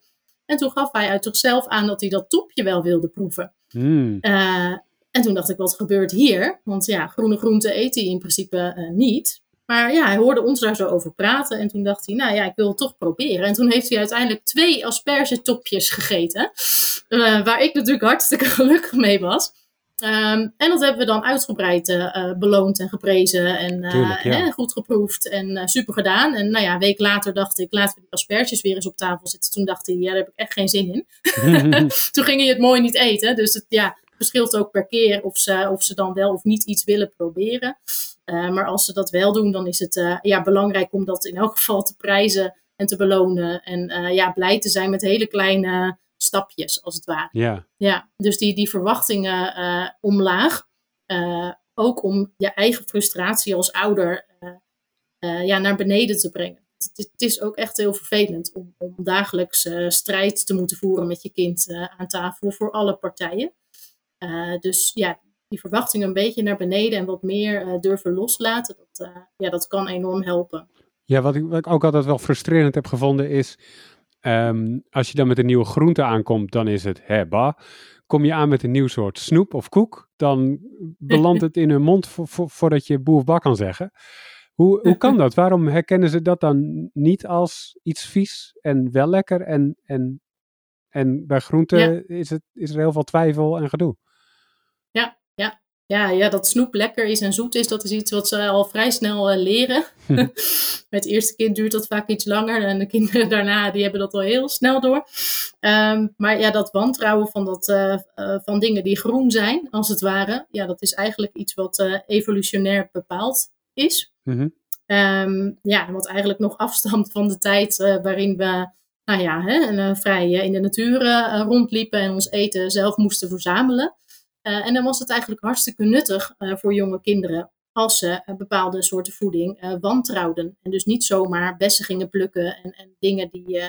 C: En toen gaf hij uit zichzelf aan dat hij dat topje wel wilde proeven.
A: Hmm.
C: en toen dacht ik, wat gebeurt hier? Want ja, groene groenten eet hij in principe niet. Maar ja, hij hoorde ons daar zo over praten. En toen dacht hij, nou ja, ik wil het toch proberen. En toen heeft hij uiteindelijk twee aspergetopjes gegeten. Uh, waar ik natuurlijk hartstikke gelukkig mee was. Um, en dat hebben we dan uitgebreid uh, beloond en geprezen. En uh, hè, goed geproefd en super gedaan. En nou ja, een week later dacht ik, laten we die asperges weer eens op tafel zitten. Toen dacht hij, ja, daar heb ik echt geen zin in. toen ging hij het mooi niet eten. Dus het ja, verschilt ook per keer of ze, of ze dan wel of niet iets willen proberen. Maar als ze dat wel doen, dan is het ja, belangrijk om dat in elk geval te prijzen en te belonen. En ja, blij te zijn met hele kleine stapjes, als het ware.
A: Ja.
C: Ja, dus die, die verwachtingen omlaag. ook om je eigen frustratie als ouder ja, naar beneden te brengen. Het, het, is ook echt heel vervelend om, om dagelijks strijd te moeten voeren met je kind aan tafel voor alle partijen. dus ja, die verwachtingen een beetje naar beneden en wat meer durven loslaten, dat, ja, dat kan enorm helpen.
A: Ja, wat ik, wat ik ook altijd wel frustrerend heb gevonden is, um, als je dan met een nieuwe groente aankomt, dan is het hebba. Kom je aan met een nieuw soort snoep of koek, dan belandt het in hun mond vo vo voordat je boer of bak kan zeggen. Hoe, hoe kan dat? Waarom herkennen ze dat dan niet als iets vies en wel lekker? En, en, en bij groenten ja. is, het, is er heel veel twijfel en gedoe.
C: Ja, ja. Ja, dat snoep lekker is en zoet is, dat is iets wat ze al vrij snel uh, leren. Met het eerste kind duurt dat vaak iets langer en de kinderen daarna die hebben dat al heel snel door. Um, maar ja, dat wantrouwen van, dat, uh, uh, van dingen die groen zijn, als het ware, ja, dat is eigenlijk iets wat evolutionair bepaald is.
A: -hmm.
C: um, ja, wat eigenlijk nog afstamt van de tijd waarin we nou ja, hè, en, vrij in de natuur rondliepen en ons eten zelf moesten verzamelen. Uh, en dan was het eigenlijk hartstikke nuttig uh, voor jonge kinderen als ze uh, bepaalde soorten voeding wantrouwden. En dus niet zomaar bessen gingen plukken en, en dingen die,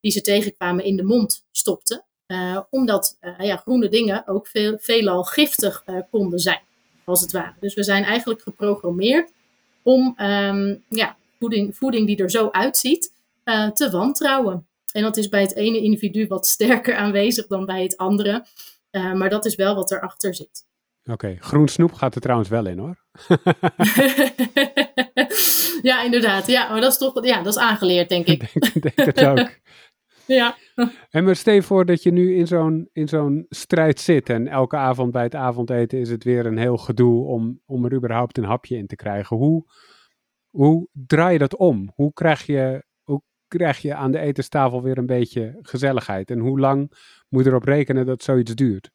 C: die ze tegenkwamen in de mond stopten. omdat ja, groene dingen ook veel, veelal giftig konden zijn, als het ware. Dus we zijn eigenlijk geprogrammeerd om um, ja, voeding, voeding die er zo uitziet te wantrouwen. En dat is bij het ene individu wat sterker aanwezig dan bij het andere. Uh, maar dat is wel wat erachter zit.
A: Oké, okay. groen snoep gaat er trouwens wel in hoor.
C: ja, inderdaad. Ja, maar dat is toch ja, dat is aangeleerd, denk ik.
A: denk, denk het ook.
C: ja.
A: En maar stel voor dat je nu in zo'n, in zo'n strijd zit en elke avond bij het avondeten is het weer een heel gedoe om, om er überhaupt een hapje in te krijgen. Hoe, hoe draai je dat om? Hoe krijg je, krijg je aan de etenstafel weer een beetje gezelligheid? En hoe lang moet je erop rekenen dat zoiets duurt?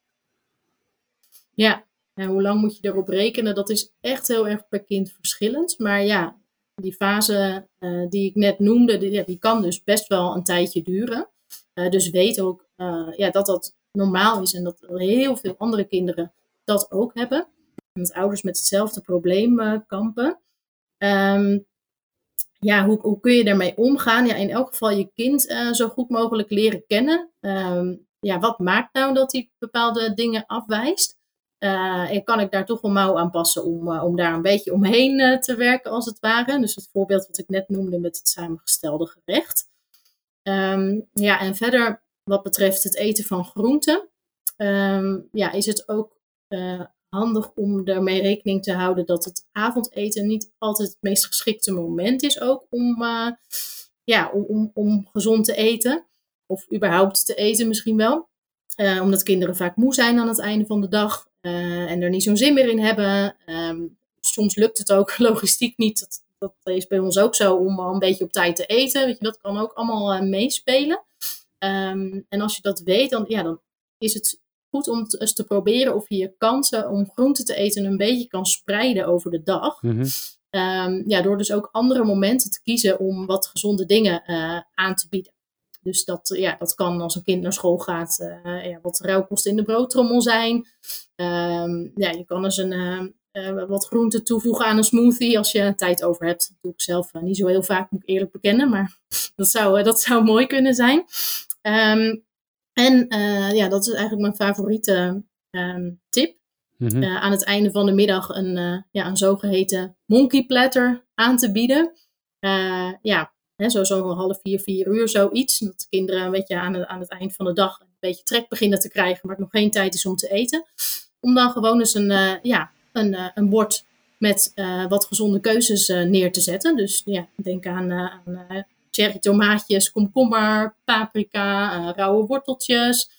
C: Ja, en hoe lang moet je erop rekenen? Dat is echt heel erg per kind verschillend. Maar ja, die fase uh, die ik net noemde, die, die, kan dus best wel een tijdje duren. Uh, dus weet ook uh, ja, dat dat normaal is en dat heel veel andere kinderen dat ook hebben. Dat ouders met hetzelfde probleem kampen. Um, ja, hoe, hoe kun je daarmee omgaan? Ja, in elk geval je kind zo goed mogelijk leren kennen. Um, ja, wat maakt nou dat hij bepaalde dingen afwijst? Uh, en kan ik daar toch een mouw aan passen om, uh, om daar een beetje omheen te werken, als het ware? Dus het voorbeeld wat ik net noemde met het samengestelde gerecht. Um, ja, en verder, wat betreft het eten van groenten, um, ja, is het ook handig om ermee rekening te houden dat het avondeten niet altijd het meest geschikte moment is ook om, ja, om, om, om gezond te eten. Of überhaupt te eten misschien wel. Uh, omdat kinderen vaak moe zijn aan het einde van de dag uh, en er niet zo'n zin meer in hebben. Um, soms lukt het ook logistiek niet. Dat, dat, is bij ons ook zo om al een beetje op tijd te eten. Weet je, dat kan ook allemaal meespelen. Um, en als je dat weet, dan, ja, dan is het goed om eens te proberen of je je kansen om groente te eten een beetje kan spreiden over de dag.
A: Mm -hmm.
C: um, ja, door dus ook andere momenten te kiezen om wat gezonde dingen aan te bieden. Dus dat, ja, dat kan als een kind naar school gaat, uh, ja, wat rauwkost in de broodtrommel zijn. Um, ja, je kan eens een, uh, wat groente toevoegen aan een smoothie als je tijd over hebt. Dat doe ik zelf niet zo heel vaak, moet ik eerlijk bekennen. Maar dat zou, dat zou mooi kunnen zijn. Um, en ja, dat is eigenlijk mijn favoriete um, tip.
A: Mm -hmm.
C: aan het einde van de middag een, ja, een zogeheten monkey platter aan te bieden. ja, hè, zo zo'n half vier, vier uur, zoiets. Dat de kinderen een beetje aan, het, aan het eind van de dag een beetje trek beginnen te krijgen, maar het nog geen tijd is om te eten. Om dan gewoon eens een, ja, een, een bord met wat gezonde keuzes neer te zetten. Dus ja, denk aan, aan cherry tomaatjes, komkommer, paprika, rauwe worteltjes.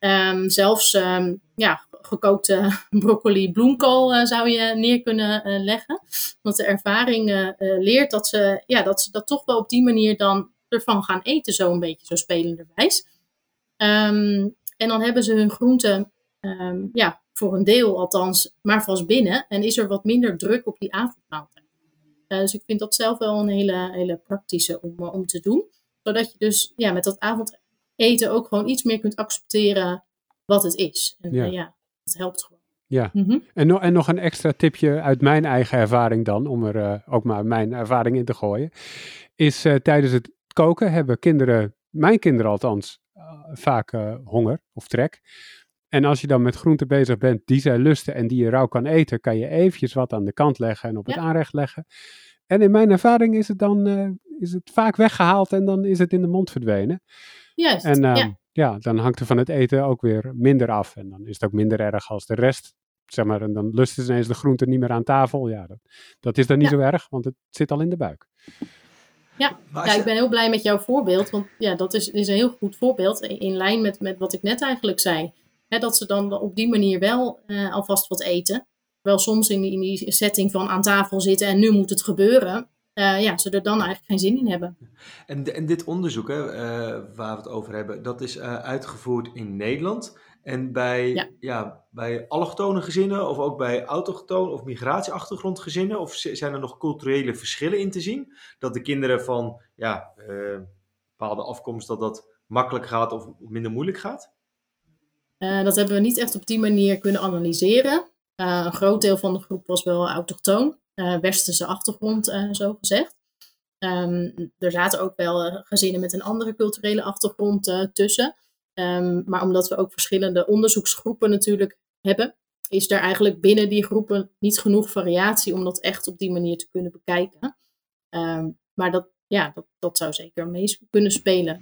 C: Um, zelfs um, ja, gekookte broccoli, bloemkool uh, zou je neer kunnen uh, leggen. Want de ervaring leert dat ze, ja, dat ze dat toch wel op die manier dan ervan gaan eten, zo een beetje zo spelenderwijs. Um, en dan hebben ze hun groenten, ja, voor een deel althans, maar vast binnen. En is er wat minder druk op die avondmaaltijd. Dus ik vind dat zelf wel een hele, hele praktische om, om te doen. Zodat je dus ja, met dat avondeten ook gewoon iets meer kunt accepteren wat het is. En ja, ja dat helpt gewoon.
A: Ja, mhm. en, no en nog een extra tipje uit mijn eigen ervaring dan, om er uh, ook maar mijn ervaring in te gooien, is uh, tijdens het koken hebben kinderen, mijn kinderen althans, uh, vaak honger of trek. En als je dan met groenten bezig bent die zij lusten en die je rauw kan eten, kan je eventjes wat aan de kant leggen en op het aanrecht leggen. En in mijn ervaring is het dan is het vaak weggehaald en dan is het in de mond verdwenen.
C: Juist,
A: en,
C: ja. Ehm,
A: ja, dan hangt er van het eten ook weer minder af. En dan is het ook minder erg als de rest. Zeg maar, en dan lusten ze ineens de groente niet meer aan tafel. Ja, dat, dat is dan niet zo erg, want het zit al in de buik.
C: Ja, ja ik ben heel blij met jouw voorbeeld. Want ja, dat is, is een heel goed voorbeeld. In lijn met, met wat ik net eigenlijk zei. Dat ze dan op die manier wel uh, alvast wat eten. Wel soms in die, in die setting van aan tafel zitten en nu moet het gebeuren. Uh, ja, ze er dan eigenlijk geen zin in hebben.
B: En, en dit onderzoek hè, uh, waar we het over hebben, dat is uitgevoerd in Nederland. En bij, ja. ja. bij allochtone gezinnen of ook bij autochtone of migratieachtergrondgezinnen? Of zijn er nog culturele verschillen in te zien? Dat de kinderen van ja, bepaalde afkomst, dat dat makkelijk gaat of minder moeilijk gaat?
C: Dat hebben we niet echt op die manier kunnen analyseren. een groot deel van de groep was wel autochtoon uh, westerse achtergrond, zo gezegd. Um, er zaten ook wel gezinnen met een andere culturele achtergrond tussen. Um, maar omdat we ook verschillende onderzoeksgroepen natuurlijk hebben, is er eigenlijk binnen die groepen niet genoeg variatie om dat echt op die manier te kunnen bekijken. Um, maar dat, ja, dat, dat zou zeker mee kunnen spelen.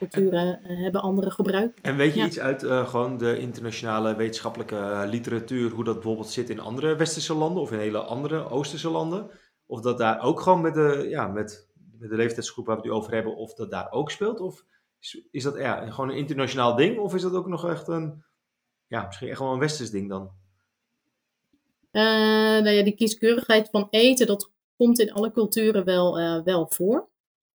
C: Culturen uh, hebben andere gebruik.
B: En weet je iets uit uh, gewoon de internationale wetenschappelijke eh, literatuur, hoe dat bijvoorbeeld zit in andere westerse landen of in hele andere oosterse landen? Of dat daar ook gewoon met de, ja, met, met de leeftijdsgroep waar we het nu over hebben, of dat daar ook speelt? Of is, is dat ja, gewoon een internationaal ding? Of is dat ook nog echt een, ja, misschien echt wel een westers ding dan?
C: nou ja, die kieskeurigheid van eten, dat komt in alle culturen wel, wel voor.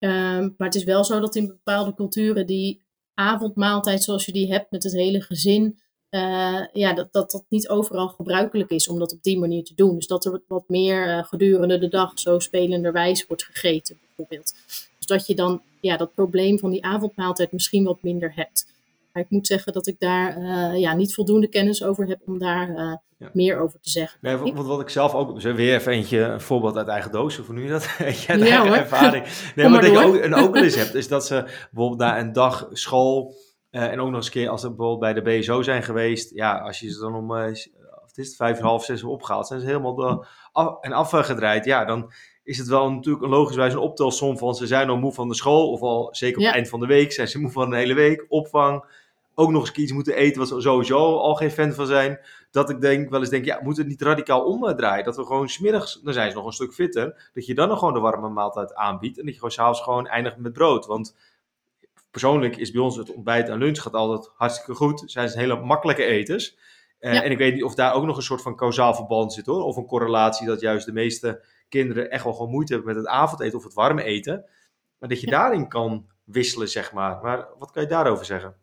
C: Ehm, maar het is wel zo dat in bepaalde culturen die avondmaaltijd zoals je die hebt met het hele gezin, uh, ja, dat, dat dat niet overal gebruikelijk is om dat op die manier te doen. Dus dat er wat meer uh, gedurende de dag zo spelenderwijs wordt gegeten, bijvoorbeeld. Dus dat je dan ja, dat probleem van die avondmaaltijd misschien wat minder hebt. Maar ik moet zeggen dat ik daar uh, ja, niet voldoende kennis over heb om daar uh, ja. meer over te zeggen.
B: Nee, wat, wat ik zelf ook, weer even eentje, een voorbeeld uit eigen doos, of nu dat? Ja, eigen ervaring. Nee, maar, wat ik ook, een ook wel eens heb, is dat ze bijvoorbeeld na een dag school, uh, en ook nog eens een keer als ze bijvoorbeeld bij de BSO zijn geweest, ja, als je ze dan om, of is het, vijf, half, zes uur opgehaald, zijn ze helemaal de, af, en afgedraaid. Ja, dan is het wel natuurlijk een logisch een optelsom van ze zijn al moe van de school, of al zeker op het eind van de week zijn ze moe van de hele week, opvang ook nog eens iets moeten eten wat ze sowieso al geen fan van zijn. Dat ik denk, wel eens denk, ja, moet het niet radicaal omdraaien? Dat we gewoon smiddags, dan zijn ze nog een stuk fitter, dat je dan nog gewoon de warme maaltijd aanbiedt. En dat je gewoon s'avonds gewoon eindigt met brood. Want persoonlijk is bij ons het ontbijt en lunch gaat altijd hartstikke goed. Zijn ze hele makkelijke eters. Uh, En ik weet niet of daar ook nog een soort van kausaal verband zit hoor. Of een correlatie dat juist de meeste kinderen echt wel gewoon moeite hebben met het avondeten of het warme eten. Maar dat je daarin kan wisselen, zeg maar. Maar wat kan je daarover zeggen?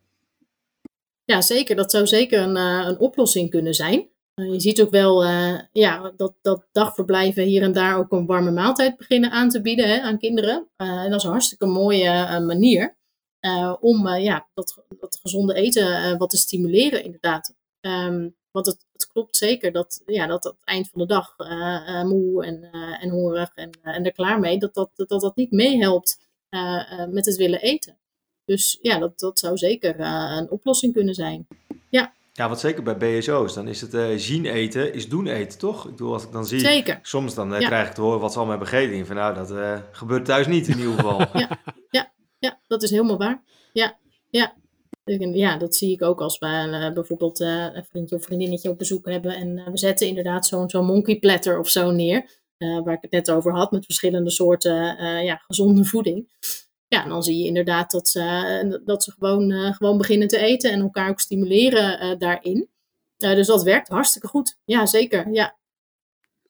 C: Ja, zeker. Dat zou zeker een, uh, een oplossing kunnen zijn. Uh, je ziet ook wel uh, ja, dat, dat dagverblijven hier en daar ook een warme maaltijd beginnen aan te bieden hè, aan kinderen. en dat is een hartstikke mooie manier om ja, dat, dat gezonde eten wat te stimuleren, inderdaad. Um, want het, het, klopt zeker dat, ja, dat het eind van de dag moe en, en hongerig en, en er klaar mee, dat dat, dat, dat niet meehelpt met het willen eten. Dus ja, dat, dat zou zeker uh, een oplossing kunnen zijn. Ja.
B: Ja, wat zeker bij BSO's, dan is het uh, zien eten, is doen eten, toch? Ik bedoel, als ik dan zie,
C: zeker.
B: soms dan uh, krijg ik te horen wat ze allemaal hebben gegeten. Van nou, dat gebeurt thuis niet in ieder geval.
C: ja, ja, ja, dat is helemaal waar. Ja, ja. Ja, dat zie ik ook als we bijvoorbeeld een vriendje of vriendinnetje op bezoek hebben. En we zetten inderdaad zo'n zo'n monkey platter of zo neer. waar ik het net over had, met verschillende soorten ja, gezonde voeding. Ja, dan zie je inderdaad dat ze, dat ze gewoon, gewoon beginnen te eten en elkaar ook stimuleren daarin. dus dat werkt hartstikke goed. Ja, zeker. Ja.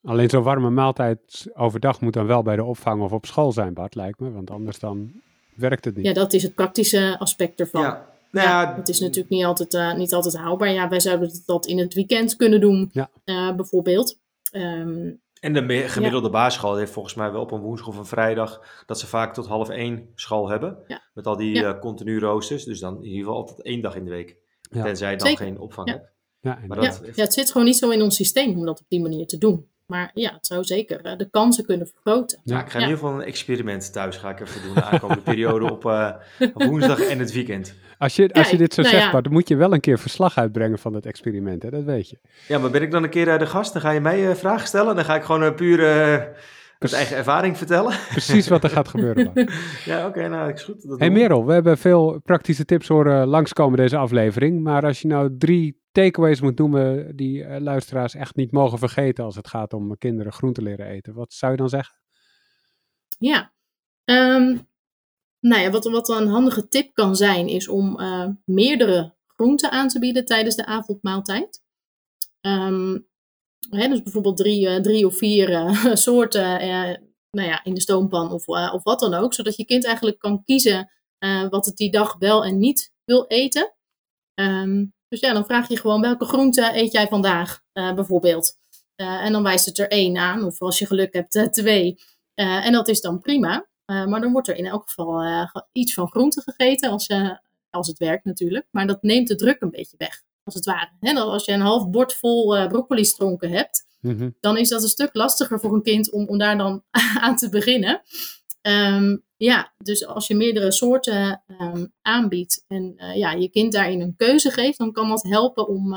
A: Alleen zo'n warme maaltijd overdag moet dan wel bij de opvang of op school zijn, Bart, lijkt me. Want anders dan werkt het niet.
C: Ja, dat is het praktische aspect ervan. Ja. Nou ja, het is natuurlijk niet altijd, uh, niet altijd haalbaar. Ja, wij zouden dat in het weekend kunnen doen, ja. uh, bijvoorbeeld. Um,
B: en de gemiddelde ja. basisschool heeft volgens mij wel op een woensdag of een vrijdag dat ze vaak tot half één school hebben. Ja. Met al die ja. uh, continu roosters. Dus dan in ieder geval altijd één dag in de week. Tenzij je dan Zeker. geen opvang hebt.
C: Ja, maar dat ja. het zit gewoon niet zo in ons systeem om dat op die manier te doen. Maar ja, het zou zeker uh, de kansen kunnen vergroten.
B: Ja, ik ga in ieder geval een experiment thuis ga ik even doen. De aankomende periode op, uh, op woensdag en het weekend.
A: Als je, als je dit zo nou zegt, ja. dan moet je wel een keer verslag uitbrengen van het experiment, hè? dat weet je.
B: Ja, maar ben ik dan een keer de gast? Dan ga je mij uh, vragen stellen. Dan ga ik gewoon puur met eigen ervaring vertellen.
A: Precies wat er gaat gebeuren.
B: ja, oké, nou, is goed.
A: Dat hey Merel, we hebben veel praktische tips horen langskomen deze aflevering. Maar als je nou drie takeaways moet noemen die uh, luisteraars echt niet mogen vergeten als het gaat om kinderen groente leren eten, wat zou je dan zeggen?
C: Ja, um, nou ja, wat, wat een handige tip kan zijn, is om uh, meerdere groenten aan te bieden tijdens de avondmaaltijd. Um, hè, dus bijvoorbeeld drie, uh, drie of vier soorten nou ja, in de stoompan of, of wat dan ook. Zodat je kind eigenlijk kan kiezen wat het die dag wel en niet wil eten. Um, dus ja, dan vraag je gewoon welke groenten eet jij vandaag bijvoorbeeld. en dan wijst het er één aan, of als je geluk hebt twee. en dat is dan prima. Maar dan wordt er in elk geval iets van groente gegeten, als, als het werkt natuurlijk. Maar dat neemt de druk een beetje weg, als het ware. Hè? Als je een half bord vol broccoli stronken hebt, mm -hmm. dan is dat een stuk lastiger voor een kind om, om daar dan aan te beginnen. Um, ja, dus als je meerdere soorten um, aanbiedt en ja, je kind daarin een keuze geeft, dan kan dat helpen om,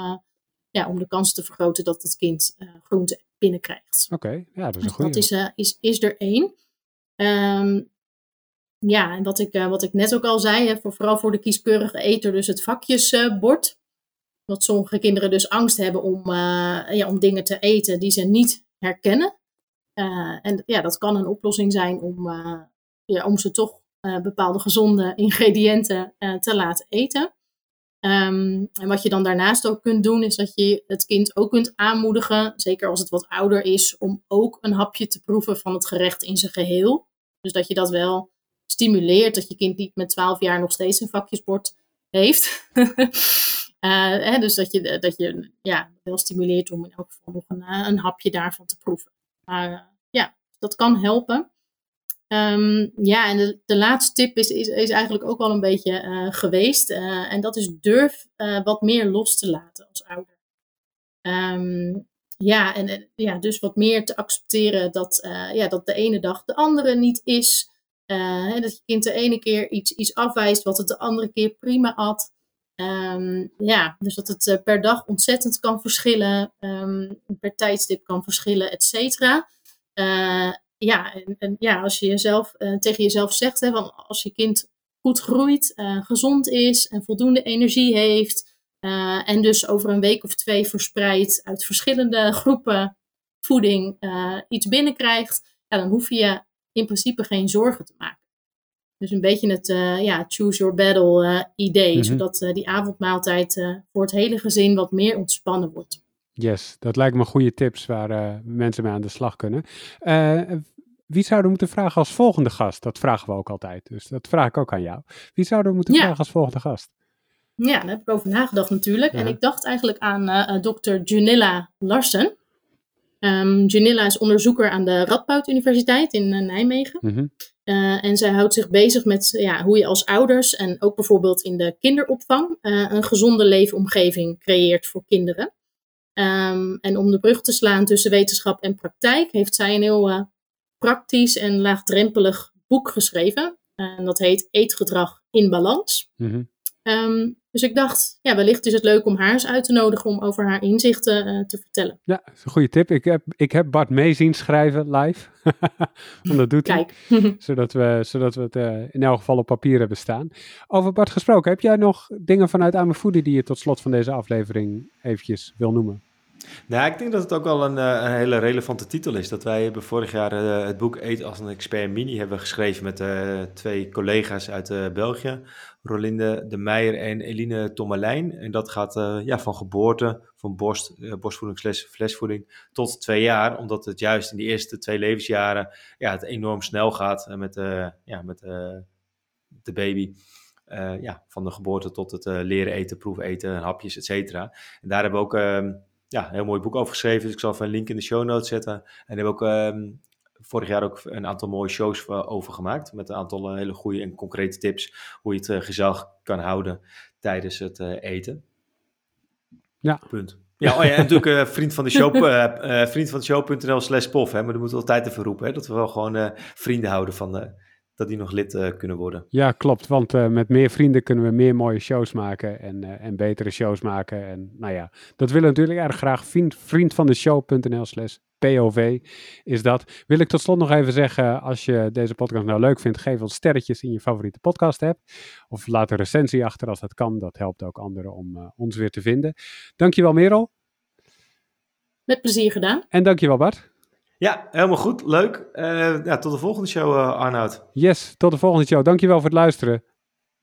C: ja, om de kans te vergroten dat het kind groente binnenkrijgt.
A: Oké, ja, dat is een goede.
C: Dat is, is, is er één. Um, ja, en wat ik, wat ik net ook al zei, hè, voor, vooral voor de kieskeurige eter, dus het vakjesbord. Dat sommige kinderen dus angst hebben om, ja, om dingen te eten die ze niet herkennen. En ja, dat kan een oplossing zijn om, ja, om ze toch bepaalde gezonde ingrediënten te laten eten. Um, en wat je dan daarnaast ook kunt doen, is dat je het kind ook kunt aanmoedigen, zeker als het wat ouder is, om ook een hapje te proeven van het gerecht in zijn geheel. Dus dat je dat wel stimuleert, dat je kind niet met 12 jaar nog steeds een vakjesbord heeft. hè, dus dat je, dat je ja, wel stimuleert om in elk geval nog eh, een hapje daarvan te proeven. Maar uh, ja, dat kan helpen. Um, ja, en de, de, laatste tip is, is, is, eigenlijk ook wel een beetje uh, geweest. Uh, en dat is durf wat meer los te laten als ouder. Um, ja, en ja, dus wat meer te accepteren dat, ja, dat de ene dag de andere niet is. Dat je kind de ene keer iets, iets afwijst wat het de andere keer prima had. Um, ja, dus dat het per dag ontzettend kan verschillen, per tijdstip kan verschillen, et cetera ja, en, en, ja, als je jezelf, uh, tegen jezelf zegt, hè, van als je kind goed groeit, gezond is en voldoende energie heeft, en dus over een week of twee verspreid uit verschillende groepen voeding iets binnenkrijgt, ja, dan hoef je in principe geen zorgen te maken. Dus een beetje het ja, choose your battle idee, mm -hmm. zodat die avondmaaltijd voor het hele gezin wat meer ontspannen wordt.
A: Yes, dat lijkt me goede tips waar mensen mee aan de slag kunnen. Wie zouden we moeten vragen als volgende gast? Dat vragen we ook altijd, dus dat vraag ik ook aan jou. Wie zouden we moeten ja. vragen als volgende gast?
C: Ja, daar heb ik over nagedacht natuurlijk. Ja. En ik dacht eigenlijk aan dokter Junilla Larsen. Um, Junilla is onderzoeker aan de Radboud Universiteit in Nijmegen. Mm -hmm. En zij houdt zich bezig met ja, hoe je als ouders en ook bijvoorbeeld in de kinderopvang een gezonde leefomgeving creëert voor kinderen. Um, en om de brug te slaan tussen wetenschap en praktijk heeft zij een heel uh, praktisch en laagdrempelig boek geschreven. En dat heet Eetgedrag in Balans. Mm. Ehm, dus ik dacht, ja, wellicht is het leuk om haar eens uit te nodigen om over haar inzichten eh, te vertellen.
A: Ja, dat is een goede tip. Ik heb, ik heb Bart mee zien schrijven live. Want dat doet
C: Kijk.
A: hij. Zodat we, zodat we het eh, in elk geval op papier hebben staan. Over Bart gesproken, heb jij nog dingen vanuit Aan Foodie die je tot slot van deze aflevering eventjes wil noemen?
B: Nou, ik denk dat het ook wel een, eh, een hele relevante titel is. Dat wij hebben vorig jaar eh, het boek Eet als een expert mini hebben geschreven met uh, twee collega's uit België. Rolinde de Meijer en Eline Tommelijn. En dat gaat ja, van geboorte, van borst, borstvoeding, flesvoeding tot twee jaar. Omdat het juist in die eerste twee levensjaren ja, het enorm snel gaat met, ja, met de baby. ja, van de geboorte tot het leren eten, proef eten, hapjes, et cetera. En daar hebben we ook ehm, ja, een heel mooi boek over geschreven. Dus ik zal even een link in de show notes zetten. En hebben ook ehm, vorig jaar ook een aantal mooie shows over gemaakt. Met een aantal eh, hele goede en concrete tips hoe je het uh, gezellig kan houden tijdens het eten.
A: Ja.
B: Punt. Ja, oh ja, en natuurlijk vriend van de show, vriend van de show.nl slash pof. Hè, maar dat moeten we altijd even roepen. Hè, dat we wel gewoon vrienden houden van de, dat die nog lid uh, kunnen worden.
A: Ja, klopt. Want uh, met meer vrienden kunnen we meer mooie shows maken en, uh, en betere shows maken. En nou ja, dat willen we natuurlijk erg graag. Vriend, vriend van de show.nl slash POV is dat. Wil ik tot slot nog even zeggen, als je deze podcast nou leuk vindt, geef ons sterretjes in je favoriete podcast app. Of laat een recensie achter als dat kan. Dat helpt ook anderen om ons weer te vinden. Dankjewel Merel.
C: Met plezier gedaan.
A: En dankjewel Bart.
B: Ja, helemaal goed. Leuk. Uh, ja, tot de volgende show, uh, Arnoud.
A: Yes, tot de volgende show. Dankjewel voor het luisteren.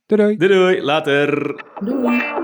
A: Doei doei.
B: Doei doei. Later.
C: Doei.